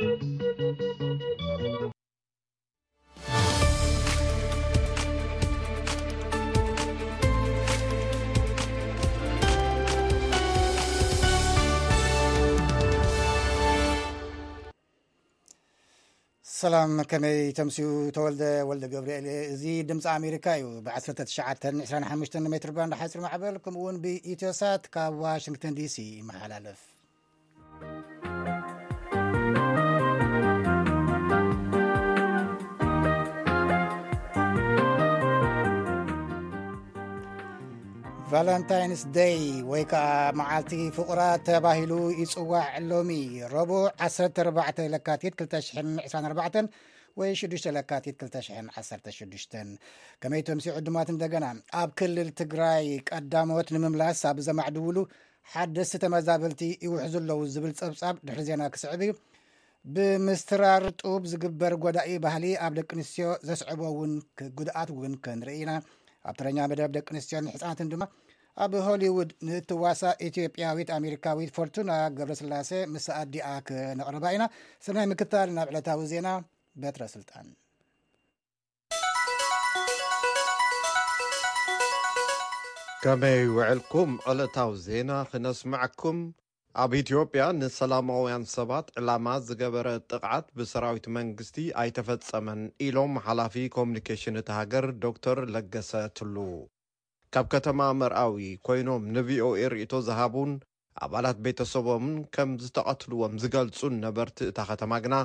ሰላም ከመይ ተምስኡ ተወልደ ወልደ ገብርኤል እየ እዚ ድምፂ ኣሜሪካ እዩ ብ1925 ሜትር ባንድ ሓፂር ማዕበል ከምኡውን ብኢትዮሳት ካብ ዋሽንግተን ዲሲ ይመሓላለፍ ቫላንታይንስ ደይ ወይ ከዓ መዓልቲ ፍቕራ ተባሂሉ ይፅዋዕ ሎሚ ረቡ 14 ለካቲት 224 ወይ 6 ለካቲት 216 ከመይቶም ሲ ዕዱማት እንደገና ኣብ ክልል ትግራይ ቀዳሞት ንምምላስ ኣብ ዘማዕድውሉ ሓደስቲ ተመዛበልቲ ይውሕዙ ኣለዉ ዝብል ጸብጻብ ድሕሪ ዜና ክስዕብ እዩ ብምስትራር ጡብ ዝግበር ጎዳኢ ባህሊ ኣብ ደቂ ኣንስትዮ ዘስዕቦ እውን ጉድኣት እውን ክንርኢ ኢና ኣብ ተረኛ መደብ ደቂ ኣንስትዮን ሕፃናትን ድማ ኣብ ሆሊውድ ንእትዋሳ ኢትዮጵያዊት ኣሜሪካዊት ፎርቱና ገብረስላሴ ምስ ኣዲኣ ክነቕርባ ኢና ሰናይ ምክታል ናብ ዕለታዊ ዜና በትረ ስልጣን ከመይ ውዕልኩም ዕለታዊ ዜና ክነስመዐኩም። ኣብ ኢትዮጵያ ንሰላማውያን ሰባት ዕላማ ዝገበረ ጥቕዓት ብሰራዊት መንግስቲ ኣይተፈፀመን ኢሎም ሓላፊ ኮሙኒኬሽን እታ ሃገር ዶክተር ለገሰ ቱሉ። ካብ ከተማ መርኣዊ ኮይኖም ንቪኦኤ ሪኢቶ ዝሃቡን ኣባላት ቤተሰቦምን ከምዝተቐትልዎም ዝገልፁን ነበርቲ እታ ከተማ ግና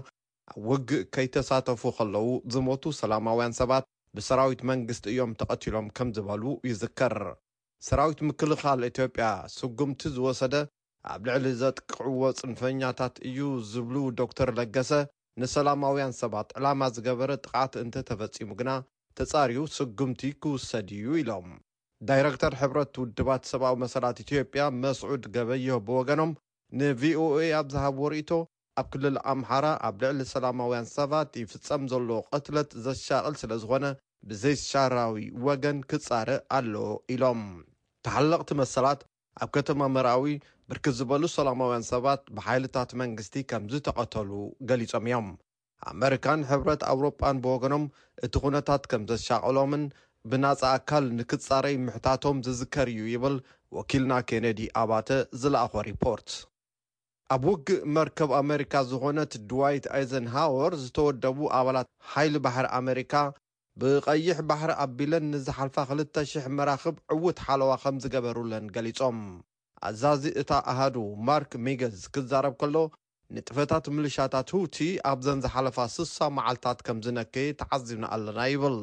ኣብ ውግእ ከይተሳተፉ ከለዉ ዝሞቱ ሰላማውያን ሰባት ብሰራዊት መንግስቲ እዮም ተቐቲሎም ከም ዝበሉ ይዝከር። ሰራዊት ምክልኻል ኢትዮጵያ ስጉምቲ ዝወሰደ ኣብ ልዕሊ ዘጥቅዕዎ ፅንፈኛታት እዩ ዝብሉ ዶክተር ለገሰ፣ ንሰላማውያን ሰባት ዕላማ ዝገበረ ጥቕዓት እንተተፈፂሙ ግና ተፃርዩ ስጉምቲ ክውሰድ እዩ ኢሎም። ዳይረክተር ሕብረት ውድባት ሰብኣዊ መሰላት ኢትዮጵያ መስዑድ ገበየሁ ብወገኖም ንቪኦኤ ኣብ ዝሃብዎ ርኢቶ፣ ኣብ ክልል ኣምሓራ ኣብ ልዕሊ ሰላማውያን ሰባት ይፍፀም ዘሎ ቕትለት ዘሻቕል ስለዝኾነ ብዘይሻራዊ ወገን ክፃረ ኣለዎ ኢሎም። ተሓለቕቲ መሰላት ኣብ ከተማ መርኣዊ ብርክት ዝበሉ ሰላማውያን ሰባት ብሓይልታት መንግስቲ ከምዝተቐተሉ ገሊፆም እዮም። ኣመሪካን ሕብረት ኣውሮጳን ብወገኖም እቲ ኩነታት ከምዘሻቐሎምን ብናፃ ኣካል ንክፃረይ ምሕታቶም ዝዝከር እዩ ይብል ወኪልና ኬነዲ ኣባተ ዝለኣኾ ሪፖርት። ኣብ ውግእ መርከብ ኣመሪካ ዝኾነት ድዋይት ኣይዘንሃወር ዝተወደቡ ኣባላት ሓይሊ ባሕሪ ኣመሪካ፣ ብቀይሕ ባሕሪ ኣቢለን ንዝሓልፋ ክልተ ሽሕ መራኽብ ዕዉት ሓለዋ ከምዝገበሩለን ገሊጾም። ኣዛዚ እታ ኣሃዱ ማርክ ሚገዝ ክዛረብ ከሎ፣ ንጥፈታት ምልሻታት ሁቲ ኣብዘን ዝሓለፋ ስሳ መዓልታት ከምዝነከየ ተዓዚብና ኣለና ይብል።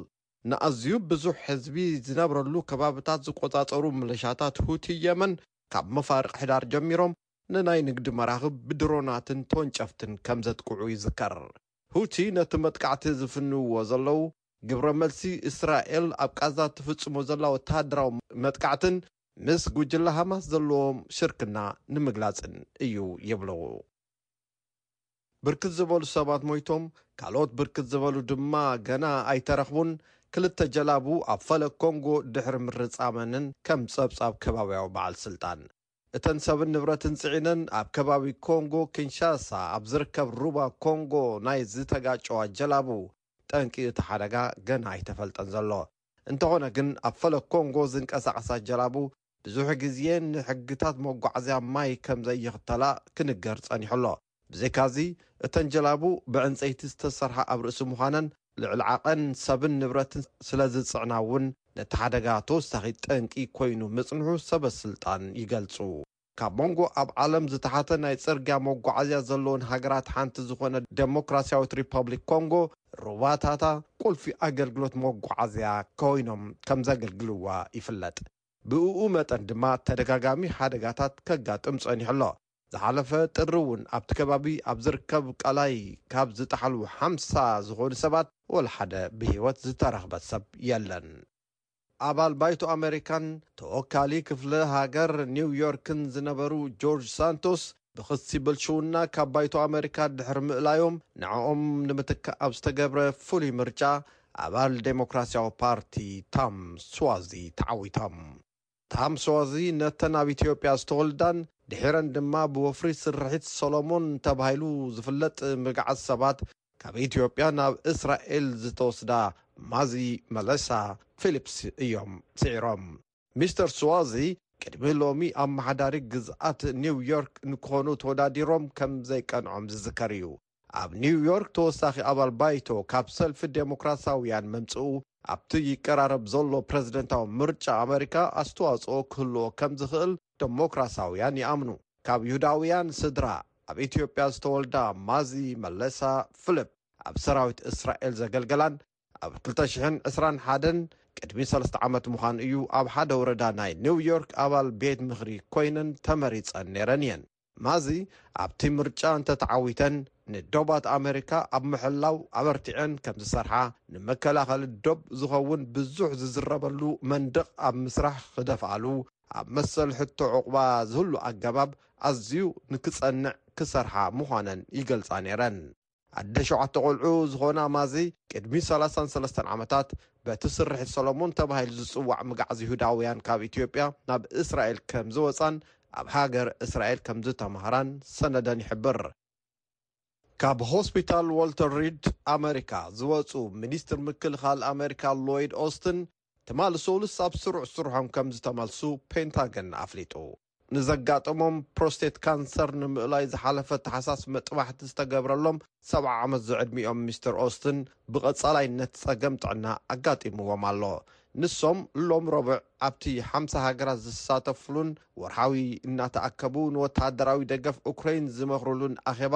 ንኣዝዩ ብዙሕ ህዝቢ ዝነብረሉ ከባብታት ዝቆጻጸሩ ምልሻታት ሁቲ የመን፣ ካብ መፋርቕ ሕዳር ጀሚሮም ንናይ ንግዲ መራኽብ ብድሮናትን ተወንጨፍትን ከም ዘጥቅዑ ይዝከር። ሁቲ ነቲ መጥቃዕቲ ዝፍንውዎ ዘለዉ፣ ግብረ መልሲ እስራኤል ኣብ ቃዛ እትፍጽሞ ዘላ ወተሃደራዊ መጥቃዕትን ምስ ጉጅለ ሃማስ ዘለዎም ሽርክና ንምግላጽን እዩ ይብሉ። ብርክት ዝበሉ ሰባት ሞይቶም፣ ካልኦት ብርክት ዝበሉ ድማ ገና ኣይተረኽቡን፣ ክልተ ጀላቡ ኣብ ፈለግ ኮንጎ ድሕሪ ምርጻመንን ከም ጸብጻብ ከባብያዊ በዓል ስልጣን። እተን ሰብን ንብረትን ጽዒነን ኣብ ከባቢ ኮንጎ ኪንሻሳ ኣብ ዝርከብ ሩባ ኮንጎ ናይ ዝተጋጨዋ ጀላቡ፣ ጠንቂ እቲ ሓደጋ ገና ኣይተፈልጠን ዘሎ። እንተኾነ ግን ኣብ ፈለግ ኮንጎ ዝንቀሳቐሳ ጀላቡ ብዙሕ ግዜ ንሕግታት መጓዓዝያ ማይ ከምዘይኽተላ ክንገር ጸኒሑ ኣሎ። ብዘይካዚ፣ እተን ጀላቡ ብዕንጸይቲ ዝተሰርሓ ኣብ ርእሲ ምዃነን፣ ልዕሊ ዓቐን ሰብን ንብረትን ስለ ዝጽዕና እውን ነቲ ሓደጋ ተወሳኺ ጠንቂ ኮይኑ ምጽንሑ ሰበስልጣን ይገልጹ። ካብ መንጎ ኣብ ዓለም ዝተሓተ ናይ ጽርግያ መጓዓዝያ ዘለወን ሃገራት ሓንቲ ዝኾነት ደሞክራስያዊት ሪፓብሊክ ኮንጎ፣ ሩባታታ ቁልፊ ኣገልግሎት መጓዓዝያ ኮይኖም ከም ዘገልግልዋ ይፍለጥ። ብእኡ መጠን ድማ ተደጋጋሚ ሓደጋታት ከጋጥም ጸኒሑ ኣሎ። ዝሓለፈ ጥሪ እውን ኣብቲ ከባቢ ኣብ ዝርከብ ቀላይ ካብ ዝጠሓሉ ሓምሳ ዝኾኑ ሰባት ወላ ሓደ ብህይወት ዝተረኽበ ሰብ የለን። ኣባል ባይቶ ኣመሪካን ተወካሊ ክፍለ ሃገር ኒው ዮርክን ዝነበሩ ጆርጅ ሳንቶስ ብኽሲ ብልሽውና ካብ ባይቶ ኣመሪካ ድሕሪ ምእላዮም ንዐኦም ንምትካእ ኣብ ዝተገብረ ፍሉይ ምርጫ ኣባል ዴሞክራሲያዊ ፓርቲ ታም ስዋዚ ተዓዊቶም። ታምሶዚ ነተን ኣብ ኢትዮጵያ ዝተወልዳን ድሒረን ድማ ብወፍሪ ስርሒት ሰሎሞን ተባሂሉ ዝፍለጥ ምግዓዝ ሰባት ካብ ኢትዮጵያ ናብ እስራኤል ዝተወስዳ ማዚ መለሳ ፊሊፕስ እዮም ስዒሮም። ሚስተር ሱዋዚ ቅድሚ ሎሚ ኣመሓዳሪ ግዝኣት ኒው ዮርክ ንክኾኑ ተወዳዲሮም ከም ዘይቀንዖም ዝዝከር እዩ። ኣብ ኒው ዮርክ ተወሳኺ ኣባል ባይቶ ካብ ሰልፊ ዴሞክራሳውያን ምምጽኡ ኣብቲ ይቀራረብ ዘሎ ፕረዚደንታዊ ምርጫ ኣመሪካ ኣስተዋጽኦ ክህልዎ ከም ዝኽእል ደሞክራሳውያን ይኣምኑ። ካብ ይሁዳውያን ስድራ ኣብ ኢትዮጵያ ዝተወልዳ ማዚ መለሳ ፍልፕ ኣብ ሰራዊት እስራኤል ዘገልገላን ኣብ ክልተ ሽሕን ዕስራን ሓደን ቅድሚ ሰለስተ ዓመት ምዃኑ እዩ ኣብ ሓደ ወረዳ ናይ ኒው ዮርክ ኣባል ቤት ምኽሪ ኮይነን ተመሪጸን ነይረን እየን። ማዚ ኣብቲ ምርጫ እንተተዓዊተን ንዶባት ኣመሪካ ኣብ ምሕላው ኣበርቲዐን ከምዝሰርሓ፣ ንመከላኸሊ ዶብ ዝኸውን ብዙሕ ዝዝረበሉ መንደቕ ኣብ ምስራሕ ክደፍኣሉ፣ ኣብ መሰል ሕቶ ዑቕባ ዝህሉ ኣገባብ ኣዝዩ ንክጸንዕ ክሰርሓ ምዃነን ይገልጻ ነይረን። ኣደ ሸውዓተ ቆልዑ ዝኾና ማዚ ቅድሚ ሰላሳን ሰለስተን ዓመታት በቲ ስርሒት ሰሎሞን ተባሂሉ ዝጽዋዕ ምግዓዝ ይሁዳውያን ካብ ኢትዮጵያ ናብ እስራኤል ከም ዝወጻን ኣብ ሃገር እስራኤል ከም ዝተማህራን ሰነደን ይሕብር። ካብ ሆስፒታል ዎልተር ሪድ ኣመሪካ ዝወጹ ሚኒስትር ምክልኻል ኣመሪካ ሎይድ ኦስትን ትማሊ ሰሉስ ኣብ ስሩዕ ስርሖም ከም ዝተመልሱ ፔንታገን ኣፍሊጡ። ንዘጋጠሞም ፕሮስቴት ካንሰር ንምእላይ ዝሓለፈ ታሕሳስ መጥባሕቲ ዝተገብረሎም ሰብዓ ዓመት ዝዕድሚኦም ሚስተር ኦስትን ብቐጻላይነት ጸገም ጥዕና ኣጋጢምዎም ኣሎ። ንሶም ሎሚ ረቡዕ ኣብቲ ሓምሳ ሃገራት ዝሳተፍሉን ወርሓዊ እናተኣከቡ ንወተሃደራዊ ደገፍ ኡክረይን ዝመኽርሉን ኣኼባ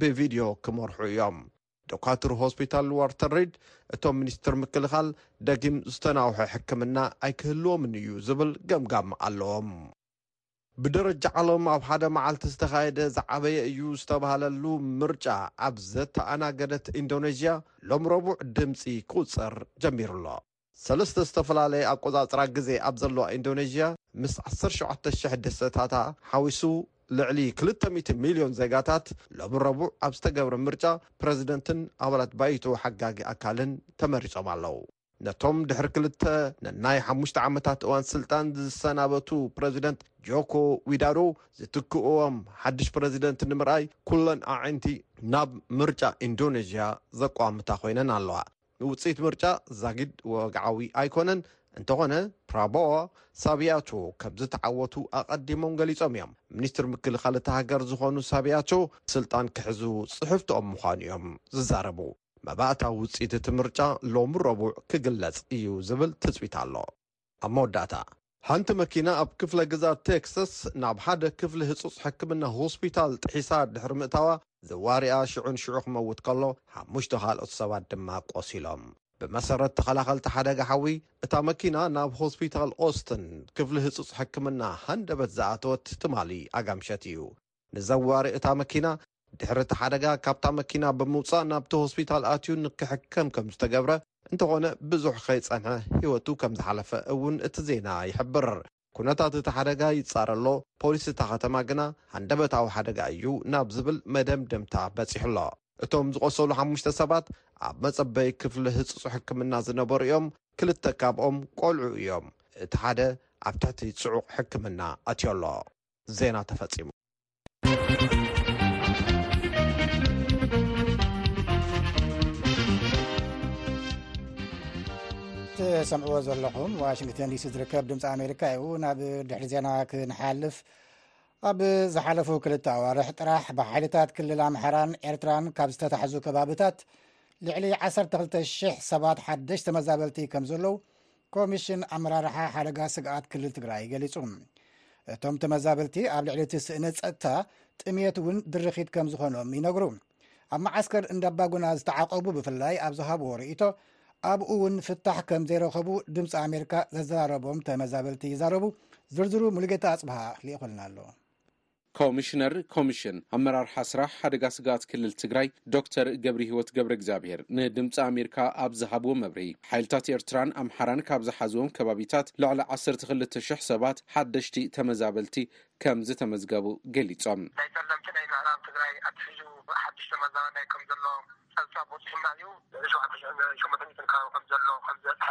ብቪድዮ ክመርሑ እዮም። ዶካትር ሆስፒታል ዋርተር ሪድ፣ እቶም ሚኒስትር ምክልኻል ደጊም ዝተናውሐ ሕክምና ኣይክህልዎምን እዩ ዝብል ገምጋም ኣለዎም። ብደረጃ ዓለም ኣብ ሓደ መዓልቲ ዝተኻየደ ዝዓበየ እዩ ዝተብሃለሉ ምርጫ ኣብ ዘተኣናገደት ኢንዶነዥያ ሎም ረቡዕ ድምጺ ክቑጸር ጀሚሩ'ሎ። ሰለስተ ዝተፈላለየ ኣቆጻጽራ ግዜ ኣብ ዘለዋ ኢንዶነዥያ፣ ምስ ዓሰርተ ሸውዓተ ሽሕ ደሴታታ ሓዊሱ ልዕሊ ክልተ ሚእቲ ሚልዮን ዜጋታት፣ ሎሚ ረቡዕ ኣብ ዝተገብረ ምርጫ ፕረዚደንትን ኣባላት ባይቶ ሓጋጊ ኣካልን ተመሪጾም ኣለዉ። ነቶም ድሕሪ ክልተ ነናይ ሓሙሽተ ዓመታት እዋን ስልጣን ዝሰናበቱ ፕረዚደንት ጆኮ ዊዳዶ ዝትክኡዎም ሓድሽ ፕረዚደንት ንምርኣይ ኩለን ኣዒንቲ ናብ ምርጫ ኢንዶነዥያ ዘቋምታ ኮይነን ኣለዋ። ውፅኢት ምርጫ ዛጊድ ወግዓዊ ኣይኮነን፣ እንተኾነ ፕራቦዎ ሳብያቾ ከምዝተዓወቱ ኣቐዲሞም ገሊፆም እዮም። ሚኒስትር ምክልኻል እታ ሃገር ዝኾኑ ሳብያቾ ስልጣን ክሕዙ ፅሕፍትኦም ምዃኑ እዮም ዝዛረቡ። መባእታዊ ውፅኢት እቲ ምርጫ ሎሚ ረቡዕ ክግለፅ እዩ ዝብል ትፅቢት ኣሎ። ኣብ መወዳእታ፣ ሓንቲ መኪና ኣብ ክፍለ ግዝኣት ቴክሳስ ናብ ሓደ ክፍሊ ህጹጽ ሕክምና ሆስፒታል ጥሒሳ ድሕሪ ምእታዋ፣ ዘዋሪኣ ሽዑ ንሽዑ ክመውት ከሎ፣ ሓሙሽተ ካልኦት ሰባት ድማ ቆሲሎም። ብመሰረት ተኸላኸልቲ ሓደጋ ሓዊ፣ እታ መኪና ናብ ሆስፒታል ኦስትን ክፍሊ ህጹጽ ሕክምና ሃንደበት ዝኣተወት ትማሊ ኣጋምሸት እዩ። ንዘዋሪ እታ መኪና፣ ድሕሪ እቲ ሓደጋ ካብታ መኪና ብምውፃእ ናብቲ ሆስፒታል ኣትዩ ንክሕከም ከምዝተገብረ እንተኾነ ብዙሕ ከይፀንሐ ህይወቱ ከምዝሓለፈ እውን እቲ ዜና ይሕብር። ኩነታት እቲ ሓደጋ ይፃረ ኣሎ፣ ፖሊስ እታ ከተማ ግና ሃንደበታዊ ሓደጋ እዩ ናብ ዝብል መደምደምታ በፂሑ ኣሎ። እቶም ዝቖሰሉ ሓሙሽተ ሰባት ኣብ መፀበዪ ክፍሊ ህፁፅ ሕክምና ዝነበሩ እዮም፣ ክልተ ካብኦም ቆልዑ እዮም፣ እቲ ሓደ ኣብ ትሕቲ ፅዑቕ ሕክምና ኣትዩ ኣሎ። ዜና ተፈፂሙ። ሰምዕዎ ዘለኹም ዋሽንግተን ዲሲ ዝርከብ ድምፂ ኣሜሪካ ዩ ናብ ድሕሪ ዜና ክንሓልፍ ኣብ ዝሓለፉ ክልተ ኣዋርሕ ጥራሕ ብሓይልታት ክልል ኣምሓራን ኤርትራን ካብ ዝተታሕዙ ከባብታት ልዕሊ 12,00 ሰባት ሓደሽ ተመዛበልቲ ከም ዘለዉ ኮሚሽን ኣመራርሓ ሓደጋ ስግኣት ክልል ትግራይ ገሊጹ። እቶም ተመዛበልቲ ኣብ ልዕሊ እቲ ስእነ ጸጥታ ጥምየት እውን ድርኺት ከም ዝኾኖም ይነግሩ። ኣብ መዓስከር እንዳባጉና ዝተዓቐቡ ብፍላይ ኣብ ዝሃብዎ ርእይቶ ኣብኡ እውን ፍታሕ ከም ዘይረኸቡ ድምፂ ኣሜሪካ ዘዘራረቦም ተመዛበልቲ ይዛረቡ ዝርዝሩ ሙሉጌታ ኣፅብሃ ልኢኹልና ኣሎ ኮሚሽነር ኮሚሽን ኣመራርሓ ስራሕ ሓደጋ ስግኣት ክልል ትግራይ ዶክተር ገብሪሂወት ገብረእግዚኣብሄር ንድምፂ ኣሜሪካ ኣብ ዝሃብዎ መብርሂ ሓይልታት ኤርትራን ኣምሓራን ካብ ዝሓዝዎም ከባቢታት ልዕሊ ዓሰርተ ክልተ ሽሕ ሰባት ሓደሽቲ ተመዛበልቲ ከም ዝተመዝገቡ ገሊፆም። ናይ ፀለምቲ ናይ ምዕራብ ትግራይ ኣትሒዙ ሓዱሽ ተመዛባላይ ከምዘሎ ፀብፃብ በፂሑና እዩ። ልዕሊ ሸውዓተ ሽሕን ሸሞንተ ሚእትን ከባቢ ከምዘሎ ከምዝበፅሐ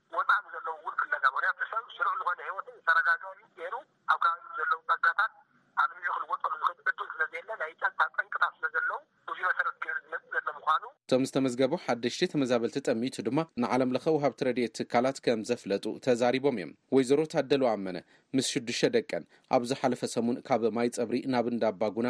ወጻኢ ንዘለዉ እውን ፍለጋ ምኽንያት ብሰብ ስሩዕ ዝኾነ ህይወትን ዝተረጋገ ገይሩ ኣብ ከባቢ ንዘለዉ ጸጋታት ኣልሚዑ ክልወጠሉ ዝኽእል ዕድል ስለዘየለ ናይ ጸጥታ ጠንቅታት ስለዘለዉ እዙይ መሰረት ገይሩ ዝመጽእ ዘሎ ምዃኑ እቶም ዝተመዝገቡ ሓደሽቲ ተመዛበልቲ ጠሚቱ ድማ ንዓለም ለኸ ወሃብቲ ረድኤት ትካላት ከም ዘፍለጡ ተዛሪቦም እዮም። ወይዘሮ ታደሉ ኣመነ ምስ ሽዱሽተ ደቀን ኣብ ዝሓለፈ ሰሙን ካብ ማይጸብሪ ናብ እንዳባጉና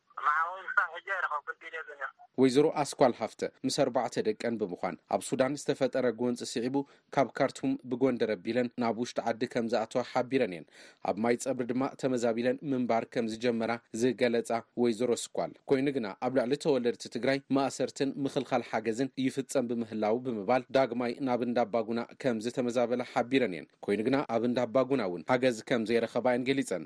ወይዘሮ ኣስኳል ሃፍተ ምስ ኣርባዕተ ደቀን ብምዃን ኣብ ሱዳን ዝተፈጠረ ጎንፂ ስዒቡ ካብ ካርቱም ብጎንደር ኣቢለን ናብ ውሽጢ ዓዲ ከም ዝኣተዋ ሓቢረን እየን። ኣብ ማይ ፀብሪ ድማ ተመዛቢለን ምንባር ከም ዝጀመራ ዝገለፃ ወይዘሮ ኣስኳል ኮይኑ ግና ኣብ ልዕሊ ተወለድቲ ትግራይ ማእሰርትን ምኽልኻል ሓገዝን ይፍፀም ብምህላዉ ብምባል ዳግማይ ናብ እንዳ ኣባጉና ከም ዝተመዛበላ ሓቢረን እየን። ኮይኑ ግና ኣብ እንዳ ኣባጉና እውን ሓገዝ ከም ዘይረኸባ እየን ገሊፀን።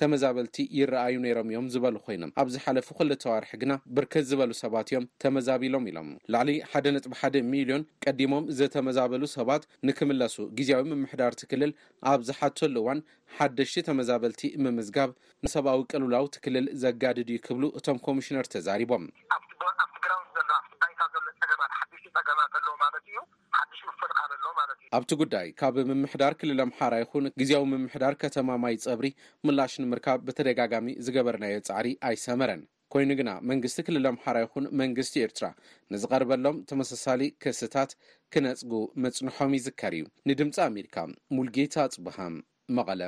ተመዛበልቲ ይረኣዩ ነይሮም እዮም ዝበሉ ኮይኖም ኣብ ዝሓለፉ ክልተ ኣዋርሒ ግና ብርክት ዝበሉ ሰባት እዮም ተመዛቢሎም ኢሎም። ልዕሊ ሓደ ነጥቢ ሓደ ሚልዮን ቀዲሞም ዝተመዛበሉ ሰባት ንክምለሱ ጊዚያዊ ምምሕዳር እቲ ክልል ኣብ ዝሓተሉ እዋን ሓደሽቲ ተመዛበልቲ ምምዝጋብ ንሰብኣዊ ቅልውላው እቲ ክልል ዘጋድድ እዩ ክብሉ እቶም ኮሚሽነር ተዛሪቦም። ኣብቲ ግራውንድ ዘሎ ኣብቲ ባይታ ዘሎ ፀገማት ሓደሽቲ ፀገማት ኣለዉ ማለት እዩ። ሓድሽ ውፈር ካበ ኣሎ ማለት እዩ። ኣብቲ ጉዳይ ካብ ምምሕዳር ክልል ኣምሓራ ይኹን ግዝያዊ ምምሕዳር ከተማ ማይፀብሪ ምላሽ ንምርካብ ብተደጋጋሚ ዝገበርናዮ ፃዕሪ ኣይሰመረን። ኮይኑ ግና መንግስቲ ክልል ኣምሓራ ይኹን መንግስቲ ኤርትራ ንዝቐርበሎም ተመሳሳሊ ክስታት ክነፅጉ ምፅንሖም ይዝከር እዩ። ንድምፂ ኣሜሪካ ሙልጌታ ኣፅብሃ መቐለ።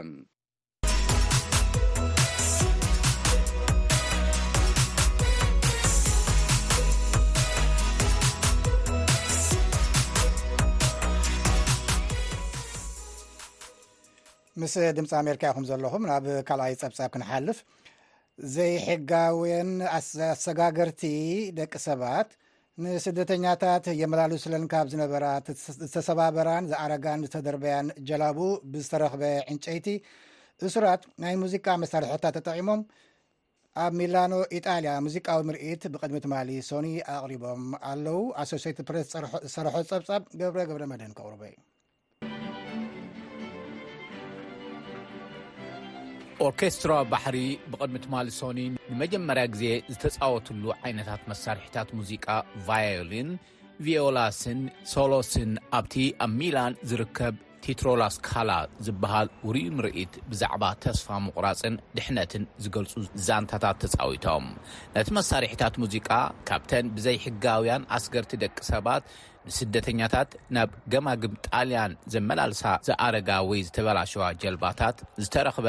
ምስ ድምፂ ኣሜሪካ ይኹም ዘለኹም ናብ ካልኣይ ፀብፃብ ክንሓልፍ ዘይሕጋዊን ኣሰጋገርቲ ደቂ ሰባት ንስደተኛታት የመላልሱለን ካብ ዝነበራ ዝተሰባበራን ዝኣረጋን ዝተደርበያን ጀላቡ ብዝተረኽበ ዕንጨይቲ እሱራት ናይ ሙዚቃ መሳርሕታት ተጠቒሞም ኣብ ሚላኖ ኢጣልያ ሙዚቃዊ ምርኢት ብቅድሚ ትማሊ ሶኒ ኣቕሪቦም ኣለዉ ኣሶሴትድ ፕሬስ ዝሰርሖ ፀብፃብ ገብረ ገብረ መድህን ከቕርቦ እዩ ኦርኬስትራ ባሕሪ ብቕድሚ ትማሊ ሶኒ ንመጀመርያ ግዜ ዝተጻወትሉ ዓይነታት መሳርሒታት ሙዚቃ ቫዮሊን ቪዮላስን ሶሎስን ኣብቲ ኣብ ሚላን ዝርከብ ቲትሮላስካላ ዝበሃል ውሩይ ምርኢት ብዛዕባ ተስፋ ምቑራፅን ድሕነትን ዝገልፁ ዛንታታት ተፃዊቶም ነቲ መሳርሒታት ሙዚቃ ካብተን ብዘይሕጋውያን ኣስገርቲ ደቂ ሰባት ንስደተኛታት ናብ ገማግም ጣልያን ዘመላልሳ ዝኣረጋ ወይ ዝተበላሸዋ ጀልባታት ዝተረኽበ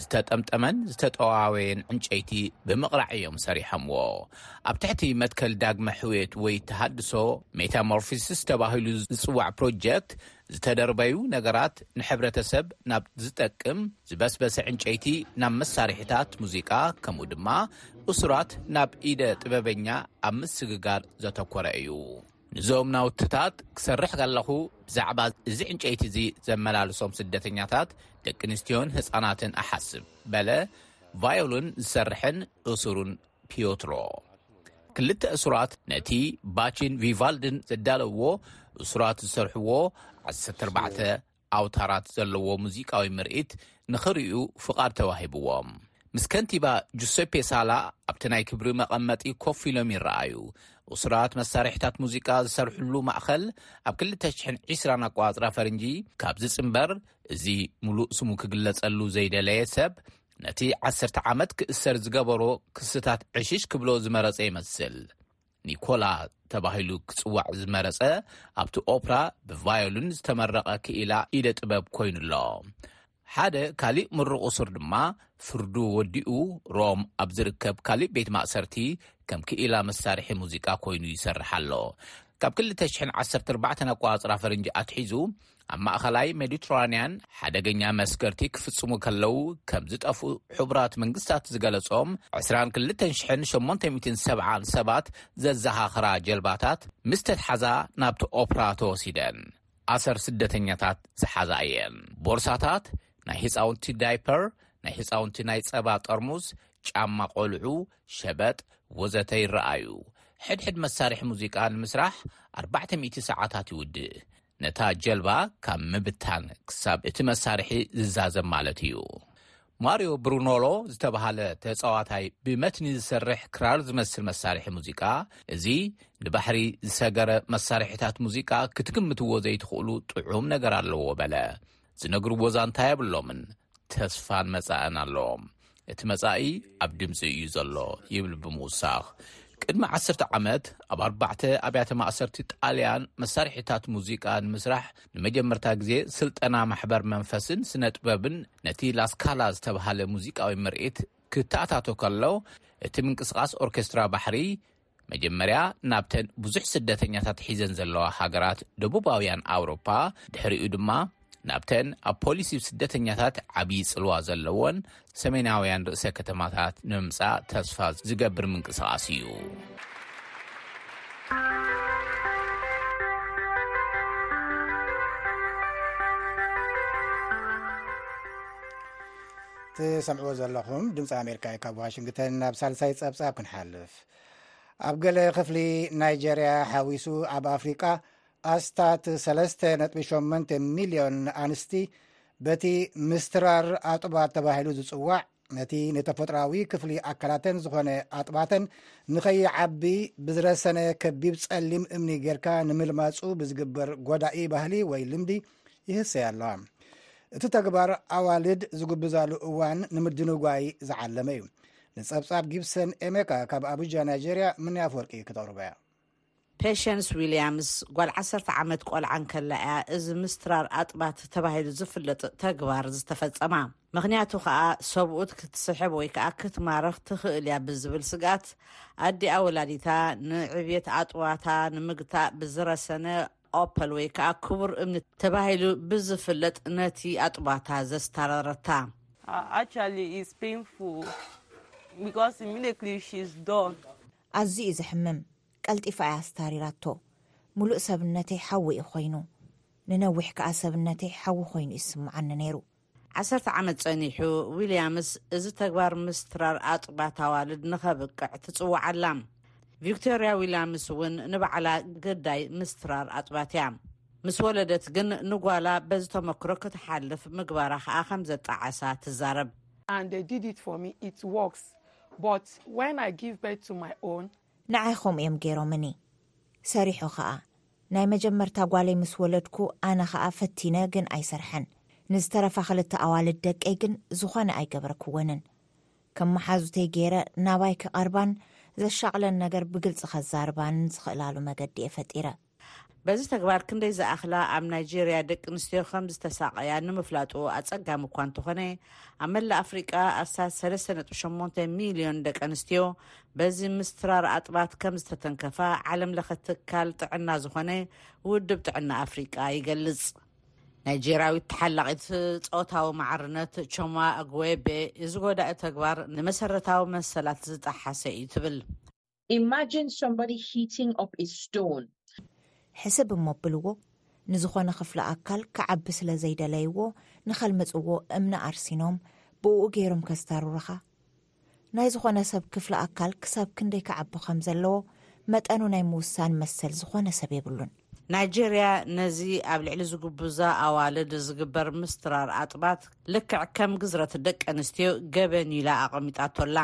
ዝተጠምጠመን ዝተጠዋወየን ዕንጨይቲ ብምቕራዕ እዮም ሰሪሖምዎ። ኣብ ትሕቲ መትከል ዳግመ ሕውየት ወይ ተሃድሶ፣ ሜታሞርፊሲስ ተባሂሉ ዝጽዋዕ ፕሮጀክት፣ ዝተደርበዩ ነገራት ንሕብረተሰብ ናብ ዝጠቅም ዝበስበሰ ዕንጨይቲ ናብ መሳርሒታት ሙዚቃ ከምኡ ድማ እሱራት ናብ ኢደ ጥበበኛ ኣብ ምስግጋር ዘተኮረ እዩ። ንዞም ናውትታት ክሰርሕ ከለኹ ብዛዕባ እዚ ዕንጨይቲ እዚ ዘመላልሶም ስደተኛታት ደቂ ኣንስትዮን ህጻናትን እሓስብ በለ ቫዮልን ዝሰርሕን እሱርን ፒዮትሮ፣ ክልተ እሱራት ነቲ ባቺን ቪቫልድን ዘዳለውዎ እሱራት ዝሰርሕዎ ዓሰርተ ኣርባዕተ ኣውታራት ዘለዎ ሙዚቃዊ ምርኢት ንኽርእዩ ፍቓድ ተዋሂብዎም። ምስ ከንቲባ ጁሰፔ ሳላ ኣብቲ ናይ ክብሪ መቐመጢ ኮፍ ኢሎም ይረኣዩ። እሱራት መሳርሒታት ሙዚቃ ዝሰርሕሉ ማእከል ኣብ ክልተ ሽሕን ዕስራን ኣቆጻጽራ ፈረንጂ ካብ ዝጽንበር እዚ ምሉእ ስሙ ክግለጸሉ ዘይደለየ ሰብ ነቲ ዓሰርተ ዓመት ክእሰር ዝገበሮ ክስታት ዕሽሽ ክብሎ ዝመረጸ ይመስል። ኒኮላ ተባሂሉ ክጽዋዕ ዝመረጸ ኣብቲ ኦፕራ ብቫዮሉን ዝተመረቐ ክኢላ ኢደ ጥበብ ኮይኑ ኣሎ። ሓደ ካሊእ ምሩቑ ሱር ድማ ፍርዱ ወዲኡ ሮም ኣብ ዝርከብ ካሊእ ቤት ማእሰርቲ ከም ክኢላ መሳርሒ ሙዚቃ ኮይኑ ይሰርሕ ኣሎ። ካብ 2014 ኣቋጽራ ፈረንጂ ኣትሒዙ ኣብ ማእኸላይ ሜዲትራንያን ሓደገኛ መስገርቲ ክፍጽሙ ከለው ከም ዝጠፍኡ ሕቡራት መንግስታት ዝገለጾም 22870 ሰባት ዘዘኻኽራ ጀልባታት ምስ ተትሓዛ ናብቲ ኦፕራ ተወሲደን ኣሰር ስደተኛታት ዝሓዛ እየን። ቦርሳታት፣ ናይ ህፃውንቲ ዳይፐር፣ ናይ ህፃውንቲ ናይ ፀባ ጠርሙዝ፣ ጫማ ቆልዑ፣ ሸበጥ ወዘተ ይረኣዩ። ሕድሕድ መሳርሒ ሙዚቃ ንምስራሕ 400 ሰዓታት ይውድእ። ነታ ጀልባ ካብ ምብታን ክሳብ እቲ መሳርሒ ዝዛዘም ማለት እዩ። ማርዮ ብሩኖሎ ዝተብሃለ ተጻዋታይ ብመትኒ ዝሰርሕ ክራር ዝመስል መሳርሒ ሙዚቃ፣ እዚ ንባሕሪ ዝሰገረ መሳርሒታት ሙዚቃ ክትግምትዎ ዘይትኽእሉ ጥዑም ነገር ኣለዎ በለ። ዝነግርዎ ዛንታ የብሎምን። ተስፋን መጻእን ኣሎ። እቲ መጻኢ ኣብ ድምጺ እዩ ዘሎ ይብል ብምውሳኽ ቅድሚ ዓስርተ ዓመት ኣብ ኣርባዕተ ኣብያተ ማእሰርቲ ጣልያን መሳርሒታት ሙዚቃ ንምስራሕ ንመጀመርታ ግዜ ስልጠና ማሕበር መንፈስን ስነ ጥበብን ነቲ ላስካላ ዝተብሃለ ሙዚቃዊ ምርኢት ክተኣታቶ ከሎ እቲ ምንቅስቓስ ኦርኬስትራ ባሕሪ መጀመርያ ናብተን ብዙሕ ስደተኛታት ሒዘን ዘለዋ ሃገራት ደቡባውያን ኣውሮፓ፣ ድሕሪኡ ድማ ናብተን ኣብ ፖሊሲ ስደተኛታት ዓብዪ ጽልዋ ዘለወን ሰሜናውያን ርእሰ ከተማታት ንምምጻእ ተስፋ ዝገብር ምንቅስቓስ እዩ። ትሰምዕዎ ዘለኹም ድምፂ ኣሜሪካ እዩ ካብ ዋሽንግተን ናብ ሳልሳይ ፀብፃብ ክንሓልፍ ኣብ ገለ ክፍሊ ናይጀርያ ሓዊሱ ኣብ ኣፍሪቃ ኣስታት 3.8 ሚልዮን ኣንስቲ በቲ ምስትራር ኣጥባት ተባሂሉ ዝጽዋዕ ነቲ ንተፈጥሮዊ ክፍሊ ኣካላተን ዝኾነ ኣጥባተን ንኸይዓቢ ብዝረሰነ ከቢብ ጸሊም እምኒ ጌርካ ንምልማጹ ብዝግበር ጎዳኢ ባህሊ ወይ ልምዲ ይህሰያ ኣለዋ እቲ ተግባር ኣዋልድ ዝጉብዛሉ እዋን ንምድንጓይ ዝዓለመ እዩ ንጸብጻብ ጊብሰን ኤሜካ ካብ ኣቡጃ ናይጀርያ ምንያ ኣፍወርቂ ክተቕርቦያ። ፔሸንስ ዊልያምስ ጓል ዓሰርተ ዓመት ቆልዓ እንከላ እያ እዚ ምስትራር ኣጥባት ተባሂሉ ዝፍለጥ ተግባር ዝተፈጸማ። ምኽንያቱ ከኣ ሰብኡት ክትስሕብ ወይ ከኣ ክትማርኽ ትኽእል እያ ብዝብል ስግኣት ኣዲኣ ወላዲታ ንዕብየት ኣጥባታ ንምግታእ ብዝረሰነ ኦፐል ወይ ከኣ ክቡር እምኒ ተባሂሉ ብዝፍለጥ ነቲ ኣጥባታ ዘስታረረታ። ኣዝዩ እዩ ዘሕምም፣ ቀልጢፋ እያ ኣስታሪራቶ። ምሉእ ሰብነተይ ሓዊ እዩ ኰይኑ። ንነዊሕ ከኣ ሰብነተይ ሓዊ ኰይኑ እዩ ዝስምዓኒ ነይሩ። ዓሰርተ ዓመት ጸኒሑ፣ ዊልያምስ እዚ ተግባር ምስትራር ኣጥባት ኣዋልድ ንኸብቅዕ ትጽውዕ ኣላ። ቪክቶርያ ዊልያምስ እውን ንባዕላ ግዳይ ምስትራር ኣጥባት እያ። ምስ ወለደት ግን ንጓላ በዚ ተመክሮ ክትሓልፍ ምግባራ ከኣ ከም ዘጣዓሳ ትዛረብ። and they did it for me it works but when I give birth to my own ንዓይ ኸምኡ እዮም ገይሮምኒ ሰሪሑ ኸኣ ናይ መጀመርታ ጓለይ ምስ ወለድኩ ኣነ ከኣ ፈቲነ ግን ኣይሰርሐን። ንዝተረፋ ክልተ ኣዋልድ ደቀይ ግን ዝኾነ ኣይገበርክወንን። ከም መሓዙተይ ገይረ ናባይ ክቐርባን ዘሻቕለን ነገር ብግልጺ ከዛርባንን ዝኽእላሉ መገዲ እየ ፈጢረ። በዚ ተግባር ክንደይ ዝኣኽላ ኣብ ናይጀርያ ደቂ ኣንስትዮ ከም ዝተሳቐያ ንምፍላጡ ኣጸጋሚ እኳ እንተኾነ፣ ኣብ መላእ ኣፍሪቃ ኣስታት ሰለስተ ነጥቢ ሸሞንተ ሚልዮን ደቀንስትዮ በዚ ምስትራር ኣጥባት ከም ዝተተንከፋ ዓለምለኸ ትካል ጥዕና ዝኾነ ውድብ ጥዕና ኣፍሪቃ ይገልጽ። ናይጀርያዊት ተሓላቒት ጾታዊ ማዕርነት ቾማ ኣግዌቤ እዚ ጎዳኢ ተግባር ንመሰረታዊ መሰላት ዝጠሓሰ እዩ ትብል። Imagine somebody heating up a stone. ሕስብ እሞ ኣብልዎ፣ ንዝኾነ ክፍሊ ኣካል ክዓቢ ስለ ዘይደለይዎ ንኸልምጽዎ እምኒ ኣርሲኖም ብእኡ ገይሮም ከስታሩርኻ። ናይ ዝኾነ ሰብ ክፍሊ ኣካል ክሳብ ክንደይ ክዓቢ ከም ዘለዎ መጠኑ ናይ ምውሳን መሰል ዝኾነ ሰብ የብሉን። ናይጀርያ ነዚ ኣብ ልዕሊ ዝጉብዛ ኣዋልድ ዝግበር ምስትራር ኣጥባት ልክዕ ከም ግዝረት ደቂ ኣንስትዮ ገበን'ዩ ኢላ ኣቐሚጣቶ ኣላ።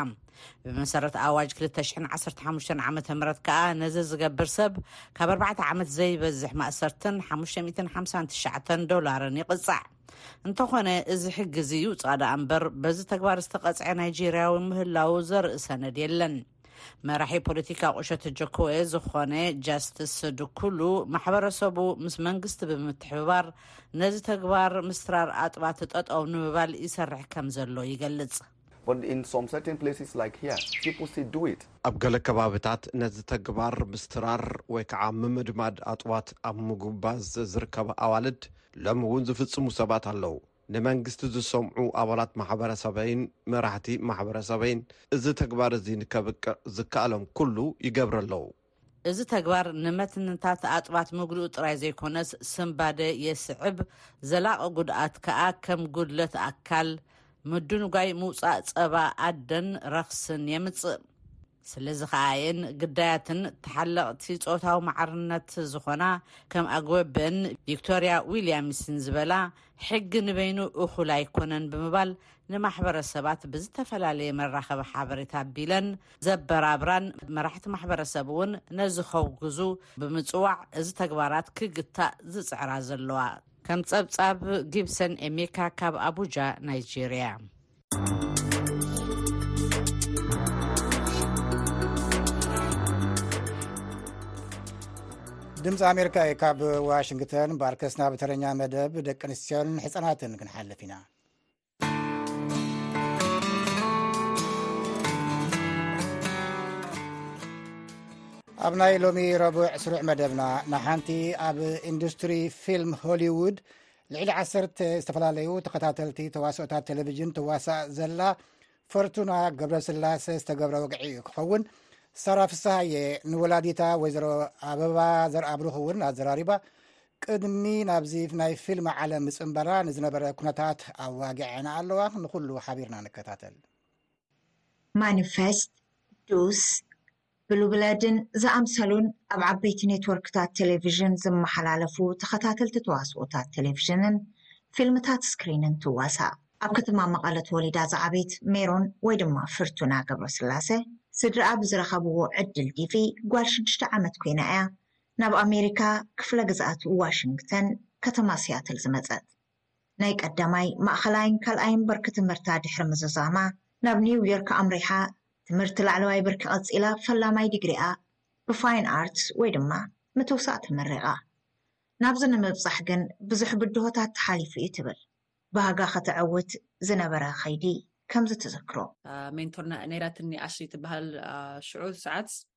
ብመሰረት ኣዋጅ ክልተ ሽሕን ዓሰርተ ሓሙሽተን ዓመተ ምህረት ከኣ ነዚ ዝገብር ሰብ ካብ ኣርባዕተ ዓመት ዘይበዝሕ ማእሰርትን ሓሙሽተ ሚእትን ሓምሳን ትሽዓተን ዶላርን ይቕጻዕ። እንተኾነ እዚ ሕጊ እዚ ይውጻእ ደኣ እምበር በዚ ተግባር ዝተቐጽዐ ናይጀርያዊ ምህላዉ ዘርኢ ሰነድ የለን። መራሒ ፖለቲካ ቁሸት ጀኮዌ ዝኾነ ጃስትስ ድኩሉ ማሕበረሰቡ ምስ መንግስቲ ብምትሕብባር ነዚ ተግባር ምስትራር ኣጥባት ጠጠው ንምባል ይሰርሕ ከም ዘሎ ይገልጽ። ኣብ ገለ ከባቢታት ነዚ ተግባር ምስትራር ወይ ከዓ ምምድማድ ኣጥባት ኣብ ምጉባዝ ዝርከባ ኣዋልድ ሎሚ እውን ዝፍጽሙ ሰባት ኣለዉ። ንመንግስቲ ዝሰምዑ ኣባላት ማሕበረሰበይን መራሕቲ ማሕበረሰበይን እዚ ተግባር እዚ ንከብቅዕ ዝከኣሎም ኩሉ ይገብሩ ኣለዉ። እዚ ተግባር ንመትንታት ኣጥባት ምጉድኡ ጥራይ ዘይኮነስ ስንባደ የስዕብ፣ ዘላቒ ጉድኣት ከኣ ከም ጉድለት ኣካል፣ ምድንጓይ ምውጻእ ጸባ ኣደን ረኽስን የምጽእ። ስለዚ ከኣ እየን ግዳያትን ተሓለቕቲ ጾታዊ ማዕርነት ዝኾና ከም ኣግወብን ቪክቶርያ ዊልያምስን ዝበላ ሕጊ ንበይኑ እኹል ኣይኮነን ብምባል ንማሕበረሰባት ብዝተፈላለየ መራኸቢ ሓበሬታ ኣቢለን ዘበራብራን መራሕቲ ማሕበረሰብ እውን ነዚ ከውግዙ ብምጽዋዕ እዚ ተግባራት ክግታእ ዝጽዕራ ዘለዋ ከም ጸብጻብ ጊብሰን ኤሜካ ካብ ኣቡጃ ናይጀርያ ድምፂ ኣሜሪካ እዩ ካብ ዋሽንግተን ባርከስና ብተረኛ መደብ ደቂ ኣንስትዮን ሕፃናትን ክንሓልፍ ኢና ኣብ ናይ ሎሚ ረቡዕ ስሩዕ መደብና ንሓንቲ ኣብ ኢንዱስትሪ ፊልም ሆሊውድ ልዕሊ ዓሰርተ ዝተፈላለዩ ተኸታተልቲ ተዋስኦታት ቴሌቭዥን ትዋሳእ ዘላ ፈርቱና ገብረስላሰ ዝተገብረ ወግዒ እዩ ክኸውን ሳራ ፍስሃየ ንወላዲታ ወይዘሮ ኣበባ ዘርኣብሩኽ እውን ኣዘራሪባ ቅድሚ ናብዚ ናይ ፊልም ዓለም ምፅምበራ ንዝነበረ ኩነታት ኣዋጊዐና ኣለዋ ንኩሉ ሓቢርና ንከታተል ማኒፌስት ቅዱስ ብሉብለድን ዝኣምሰሉን ኣብ ዓበይቲ ኔትወርክታት ቴሌቪዥን ዝመሓላለፉ ተኸታተልቲ ተዋስኦታት ቴሌቪዥንን ፊልምታት ስክሪንን ትዋሳእ። ኣብ ከተማ መቐለ ተወሊዳ ዝዓበየት ሜሮን ወይ ድማ ፍርቱና ገብረስላሰ፣ ስድርኣ ብዝረኸብዎ ዕድል ዲቪ ጓል ሽዱሽተ ዓመት ኮይና እያ ናብ ኣሜሪካ ክፍለ ግዝኣት ዋሽንግተን ከተማ ሲያትል ዝመጸት። ናይ ቀዳማይ፣ ማእኸላይን ካልኣይን ብርኪ ትምህርታ ድሕሪ ምዝዛማ ናብ ኒው ዮርክ ኣምሪሓ ትምህርቲ ላዕለዋይ ብርኪ ቀፂላ ፈላማይ ዲግሪኣ ብፋይን ኣርትስ ወይ ድማ ምትውሳእ ተመሪቓ። ናብዚ ንምብፃሕ ግን ብዙሕ ብድሆታት ተሓሊፉ እዩ ትብል ባህጋ ከተዕውት ዝነበረ ከይዲ ከምዚ ትዝክሮ። ሜንቶር ነይራትኒ ኣሽሊ ትበሃል ሽዑ ሰዓት።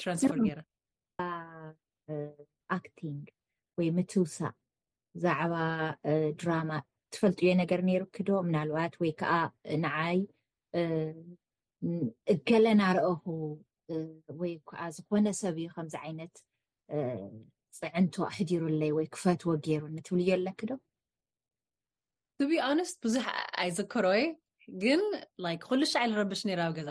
ትራንስፈር ገይረ ኣክቲንግ ወይ ምትውሳእ ዛዕባ ድራማ ትፈልጥዮ ነገር ነይሩኪ ዶ ምናልባት ወይ ከዓ ንዓይ እገለ ናርአኹ ወይ ከዓ ዝኾነ ሰብ እዩ ከምዚ ዓይነት ፅዕንቶ ኣሕዲሩለይ ወይ ክፈትዎ ገይሩኒ ትብልዮ ኣለኪ ዶ ትቢ ኣንስት ብዙሕ ኣይዝክሮ ግን ኩሉ ሻዕ ልረብሽ ነይራ ኣብ ገዛ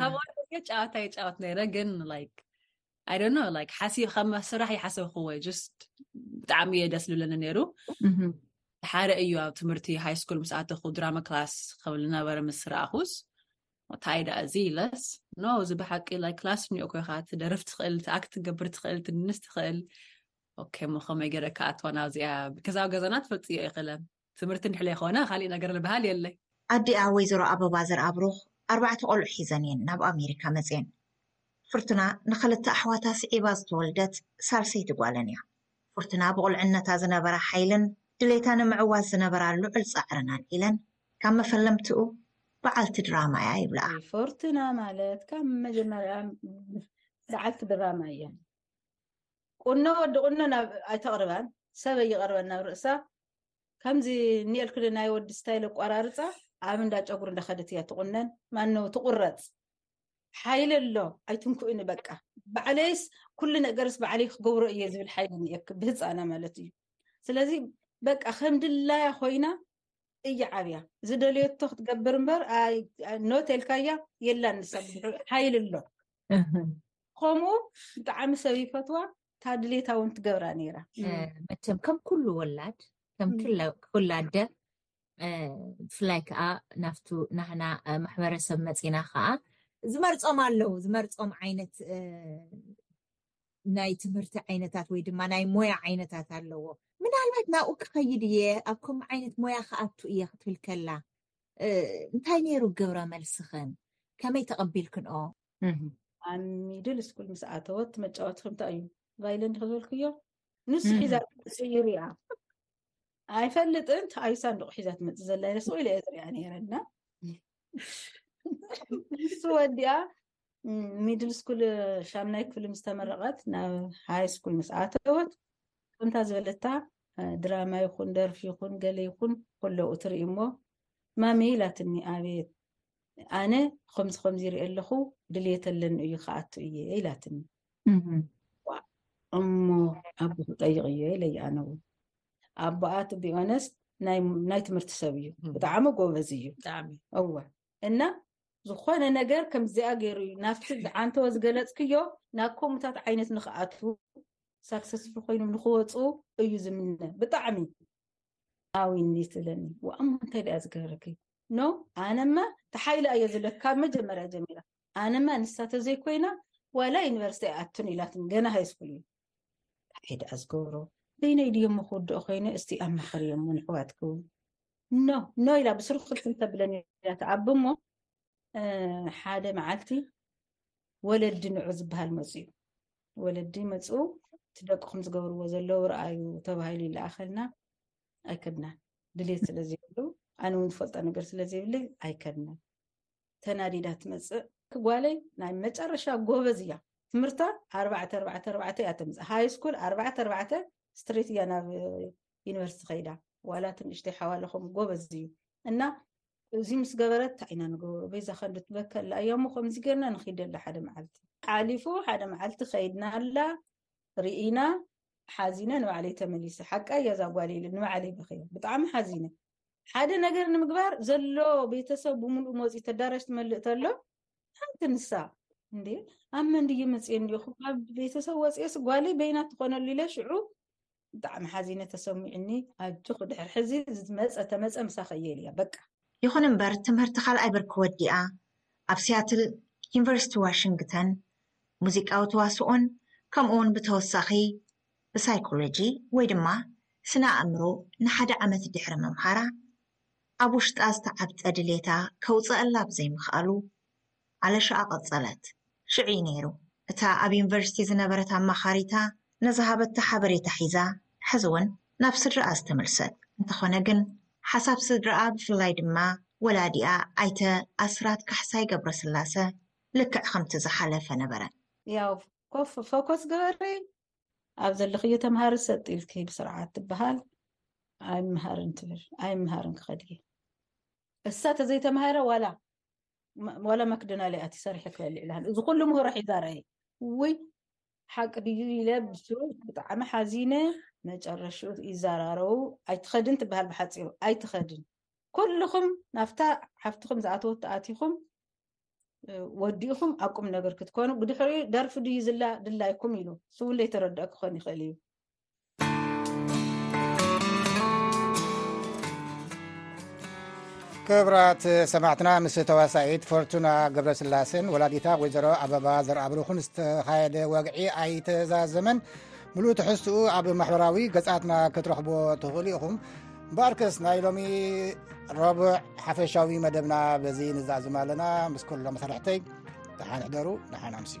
ካብኦያ ጨዋታ የጫወት ነረ ግን ላይክ ኣይ ዶንት ኖ ላይክ ሓሲብ ከም ስራሕ ይሓሰብክዎ ጀስት ብጣዕሚ እየ ደስ ዝብለኒ ነይሩ ሓደ እዩ ኣብ ትምህርቲ ሃይ ስኩል ምስ ኣተኩ ድራማ ክላስ ከም ዝነበረ ምስ ረኣኹስ እንታይ ዳኣ እዚ ኢለስ ኖ እዚ ብሓቂ ላይ ክላስ እኒኦ ኮይካ ትደርፍ ትኽእል ትኣክት ትገብር ትኽእል ትንስ ትኽእል ኦኬ ሞ ከመይ ገይረ ክኣትዋ ናብዚኣ ክዛብ ገዛና ትፈልጥዮ ይኽእለን ትምህርቲ እንድሕር ለይኮነ ካሊእ ነገር ልብሃል የለይ። ኣዲኣ ወይዘሮ ኣበባ ዘርኣብሩኽ ኣርባዕተ ቆልዑ ሒዘን እየን ናብ ኣሜሪካ መጺኤን። ፍርቱና ንኽልተ ኣሕዋታ ስዒባ ዝተወልደት ሳልሰይቲ ጓለን እያ። ፍርቱና ብቑልዕነታ ዝነበራ ሓይልን ድሌታ ንምዕዋት ዝነበራ ልዑል ጻዕርን ኣልዒለን ካብ መፈለምትኡ በዓልቲ ድራማ እያ ይብልኣ። ፎርቱና ማለት ካብ መጀመርያ በዓልቲ ድራማ እያ። ቁኖ ወዲ ቁኖ ናብ ኣይተቕርባን ሰብ ኣይቐርበን ናብ ርእሳ ከምዚ ኒኤልክሊ ናይ ወዲ ስታይል ኣቋራርፃ ኣብ እንዳ ጨጉሪ እንዳኸደት እያ ትቑነን ማነው ትቑረፅ ሓይሊ ኣሎ ኣይትንኩእኒ በቃ ባዕለይስ ኩሉ ነገርስ ባዕለይ ክገብሮ እየ ዝብል ሓይሊ እኒኤክ ብህፃና ማለት እዩ ስለዚ በቃ ከም ድላያ ኮይና እያ ዓብያ ዝደልየቶ ክትገብር እምበር ኖት ኤልካያ የላ ንሳ ሓይሊ ኣሎ ከምኡ ብጣዕሚ ሰብ ይፈትዋ እታ ድሌታ እውን ትገብራ ነይራ መቸም ከም ኩሉ ወላድ ከም ኩላ ኣደ ብፍላይ ከዓ ናብቱ ናህና ማሕበረሰብ መፂና ከዓ ዝመርፆም ኣለው ዝመርፆም ዓይነት ናይ ትምህርቲ ዓይነታት ወይ ድማ ናይ ሞያ ዓይነታት ኣለዎ ምናልባት ናብኡ ክኸይድ እየ ኣብ ከምኡ ዓይነት ሞያ ክኣቱ እየ ክትብል ከላ እንታይ ነይሩ ግብረ መልስኽን ከመይ ተቐቢልክንኦ ኣብ ሚድል ስኩል ምስ ኣተወት መጫወቲ ከምታይ እዩ ቫይለንድ ክበልክዮ ንሱ ሒዛ ፅይር እያ ኣይፈልጥን ተኣዩ ሳንዱቅ ሒዛ ትመፅእ ዘላ ኢለ ስቁኢለ እየ ዝሪኣ ነይረና ንሱ ወዲኣ ሚድል ስኩል ሻምናይ ክፍሊ ምስ ተመረቐት ናብ ሃይ ስኩል ምስ ኣተወት ከምታ ዝበለታ ድራማ ይኹን ደርፊ ይኹን ገለ ይኹን ከለኡ ትርኢ እሞ ማሚ ኢላትኒ ኣቤት ኣነ ከምዚ ከምዚ ይርኢ ኣለኹ ድልየት ኣለኒ እዩ ክኣቱ እየ ኢላትኒ እሞ ኣቦ ክጠይቕ እዮ ኢለይ ኣነ እውን ኣቦኣ ትቢኦነስ ናይ ትምህርቲ ሰብ እዩ ብጣዕሚ ጎበዝ እዩ እወ እና ዝኾነ ነገር ከምዚኣ ገይሩ እዩ ናብቲ ዝዓንተወ ዝገለፅክዮ ናብ ከምታት ዓይነት ንክኣትዉ ሳክሰስፉ ኮይኖም ንክወፁ እዩ ዝምነ ብጣዕሚ ኣዊኒት ለኒ ዋኣሞ እንታይ ድኣ ዝገበረኪ ኖ ኣነማ ተሓይላ እየ ዝብለካ ካብ መጀመርያ ጀሚራ ኣነማ ንሳ ተዘይኮይና ዋላ ዩኒቨርስቲ ኣይኣቱን ኢላትን ገና ሃይስኩል እዩ እንታይ ድኣ ዝገብሮ በይነይ ድዮ እሞ ክውድኦ ኮይነ እስቲ ኣማኸርዮ እሞ ንሕዋትኩ ኖ ኖ ኢላ ብስሩ ክልክል ተብለኒ ኢላ ተኣብ እሞ ሓደ መዓልቲ ወለዲ ንዑ ዝበሃል መፁ እዩ ወለዲ መፁ እቲ ደቅኹም ዝገብርዎ ዘለዉ ረኣዩ ተባሂሉ ይለኣኸልና ኣይከድናን ድሌት ስለዘይብሉ ኣነ እውን ዝፈልጦ ነገር ስለዘይብለ ኣይከድናን ተናዲዳ ትመፅእ ጓለይ ናይ መጨረሻ ጎበዝ እያ ትምህርታ ኣርባዕተ ኣርባዕተ ኣርባዕተ እያ ተምፅእ ሃይ ስኩል ኣርባዕተ ኣርባዕተ ስትሬት እያ ናብ ዩኒቨርሲቲ ከይዳ ዋላ ትንእሽተይ ሓዋለኹም ጎበዝ እዩ እና እዚ ምስ ገበረት እንታይ ኢና ንገብሮ በዛ ከንዲ ትበከላ እያ እሞ ከምዚ ገርና ንክይደላ ሓደ መዓልቲ ሓሊፉ ሓደ መዓልቲ ከይድና ኣላ ርኢና ሓዚነ ንባዕለይ ተመሊሰ ሓቃይ እያ እዛ ጓል ኢለ ንባዕለይ በኽየ ብጣዕሚ ሓዚነ ሓደ ነገር ንምግባር ዘሎ ቤተሰብ ብምሉእ መፂ ተዳራሽ ትመልእ ተሎ ሓንቲ ንሳ እንዴ ኣብ መን ድዩ መፅየ እንዲኹ ካብ ቤተሰብ ወፅየስ ጓለይ በይና ትኾነሉ ኢለ ሽዑ ብጣዕሚ ሓዚነ ተሰሚዕኒ ኣጆኹ ድሕር ሕዚ ዝመፀ ተመፀ ምሳኸ እየ ኢልያ በቃ ይኹን እምበር ትምህርቲ ካልኣይ ብርኪ ወዲኣ ኣብ ሲያትል ዩኒቨርሲቲ ዋሽንግተን ሙዚቃዊ ተዋስኦን ከምኡውን ብተወሳኺ ብሳይኮሎጂ ወይ ድማ ስነ ኣእምሮ ንሓደ ዓመት ድሕሪ ምምሃራ ኣብ ውሽጣ ዝተዓብጠ ድሌታ ከውፀኣላ ብዘይምኽኣሉ ኣለሻኣ ቀጸለት። ሽዕ'ዩ ነይሩ እታ ኣብ ዩኒቨርሲቲ ዝነበረት ኣማኻሪታ ንዝሃበታ ሓበሬታ ሒዛ ሕዚ'ውን ናብ ስድራኣ ዝተመልሰት። እንተኾነ ግን ሓሳብ ስድራኣ ብፍላይ ድማ ወላዲኣ ኣይተ ኣስራት ካሕሳይ ገብረስላሰ ልክዕ ከምቲ ዝሓለፈ ነበረ። ያው ኮፍ ፎኮስ ግበሪ ኣብ ዘለኽዮ ተምሃሪ ሰጥ ኢልኪ ብስርዓት ትበሃል ኣይምሃርን ትብል ኣይምሃርን ክኸድ እየ እሳ ተዘይተማሂረ ዋላ ዋላ መክደና ሊኣ ትሰርሒ ክበል ይብላን እዚ ኩሉ ምህሮ ሒዛ ረኣየ ውይ ሓቂ ድዩ ኢለ ብሱ ብጣዕሚ ሓዚነ መጨረሽኡ ይዘራረቡ ኣይትኸድን ትበሃል ብሓፂሩ ኣይትኸድን ኩልኹም ናብታ ሓፍትኹም ዝኣተወት ኣቲኹም ወዲእኹም ኣብ ቁም ነገር ክትኮኑ ብድሕሪኡ ደርፊ ድዩ ዝላ ድላይኩም ኢሉ ስውን ዘይተረድኦ ክኾን ይኽእል እዩ ክብራት ሰማዕትና ምስ ተዋሳኢት ፈርቱና ገብረ ስላሴን ወላዲታ ወይዘሮ ኣበባ ዘርኣብሩኹን ዝተኻየደ ወግዒ ኣይተዛዘመን ምሉእ ትሕዝትኡ ኣብ ማሕበራዊ ገፃትና ክትረኽቦ ትኽእሉ ኢኹም እምበኣርከስ ናይ ሎሚ ረቡዕ ሓፈሻዊ መደብና በዚ ንዛዝም ኣለና ምስ ኩሎም መሰርሕተይ ደሓን ሕደሩ ደሓን ኣምስዩ